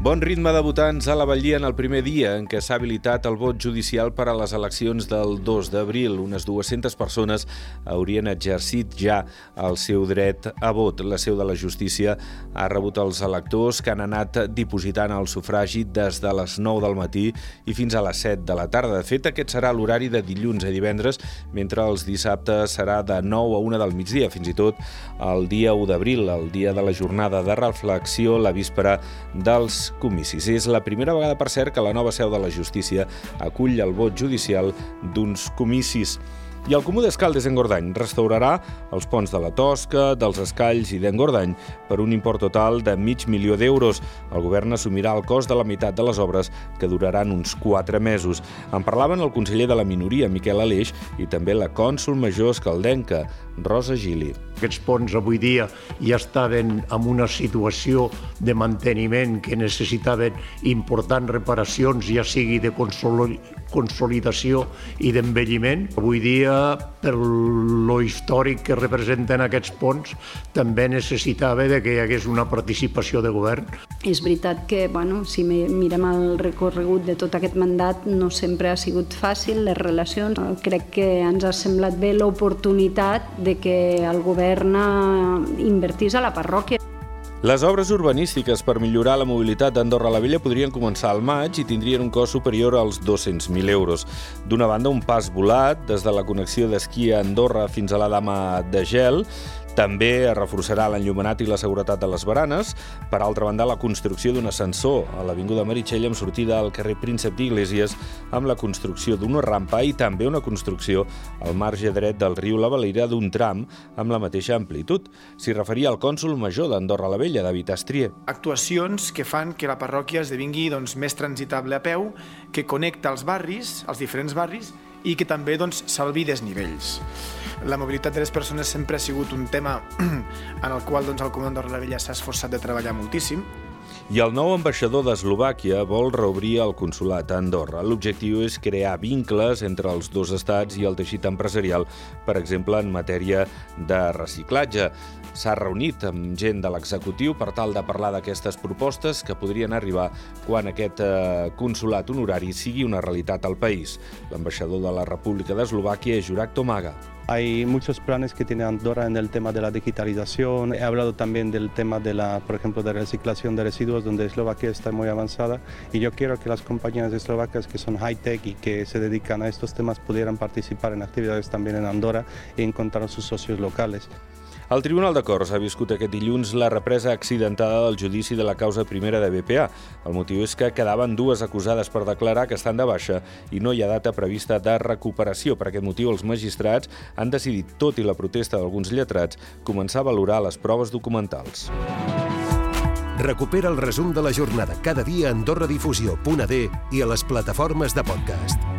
Bon ritme de votants a la Vallia en el primer dia en què s'ha habilitat el vot judicial per a les eleccions del 2 d'abril. Unes 200 persones haurien exercit ja el seu dret a vot. La seu de la justícia ha rebut els electors que han anat dipositant el sufragi des de les 9 del matí i fins a les 7 de la tarda. De fet, aquest serà l'horari de dilluns a divendres, mentre els dissabtes serà de 9 a 1 del migdia, fins i tot el dia 1 d'abril, el dia de la jornada de reflexió, la víspera dels comicis. És la primera vegada, per cert, que la nova seu de la justícia acull el vot judicial d'uns comicis. I el Comú d'Escaldes Engordany restaurarà els ponts de la Tosca, dels Escalls i d'Engordany per un import total de mig milió d'euros. El govern assumirà el cost de la meitat de les obres, que duraran uns 4 mesos. En parlaven el conseller de la minoria, Miquel Aleix, i també la cònsul major escaldenca, Rosa Gili. Aquests ponts avui dia ja estaven en una situació de manteniment que necessitaven importants reparacions, ja sigui de consolidació i d'envelliment. Avui dia, per lo històric que representen aquests ponts, també necessitava de que hi hagués una participació de govern. És veritat que, bueno, si mirem el recorregut de tot aquest mandat, no sempre ha sigut fàcil, les relacions. Crec que ens ha semblat bé l'oportunitat de que el govern invertís a la parròquia. Les obres urbanístiques per millorar la mobilitat d'Andorra la Vella podrien començar al maig i tindrien un cost superior als 200.000 euros. D'una banda, un pas volat des de la connexió d'esquí a Andorra fins a la Dama de Gel també es reforçarà l'enllumenat i la seguretat de les baranes. Per altra banda, la construcció d'un ascensor a l'Avinguda Meritxell amb sortida al carrer Príncep d'Iglésies amb la construcció d'una rampa i també una construcció al marge dret del riu La Valira d'un tram amb la mateixa amplitud. S'hi referia al cònsul major d'Andorra la Vella, David Astrier. Actuacions que fan que la parròquia esdevingui doncs, més transitable a peu, que connecta els barris, els diferents barris, i que també doncs, salvi desnivells. La mobilitat de les persones sempre ha sigut un tema en el qual doncs, el Comandant de la Vella s'ha esforçat de treballar moltíssim. I el nou ambaixador d'Eslovàquia vol reobrir el consulat a Andorra. L'objectiu és crear vincles entre els dos estats i el teixit empresarial, per exemple, en matèria de reciclatge. S'ha reunit amb gent de l'executiu per tal de parlar d'aquestes propostes que podrien arribar quan aquest eh, consulat honorari sigui una realitat al país. L'ambaixador de la República d'Eslovàquia és Juraj Tomaga. Hay muchos planes que tiene Andorra en el tema de la digitalización. He hablado también del tema de la, por ejemplo, de reciclación de residuos, donde Eslovaquia está muy avanzada. Y yo quiero que las compañías eslovacas que son high-tech y que se dedican a estos temas pudieran participar en actividades también en Andorra y encontrar sus socios locales. El Tribunal de Corts ha viscut aquest dilluns la represa accidentada del judici de la causa primera de BPA. El motiu és que quedaven dues acusades per declarar que estan de baixa i no hi ha data prevista de recuperació. Per aquest motiu, els magistrats han decidit, tot i la protesta d'alguns lletrats, començar a valorar les proves documentals. Recupera el resum de la jornada cada dia a AndorraDifusió.d i a les plataformes de podcast.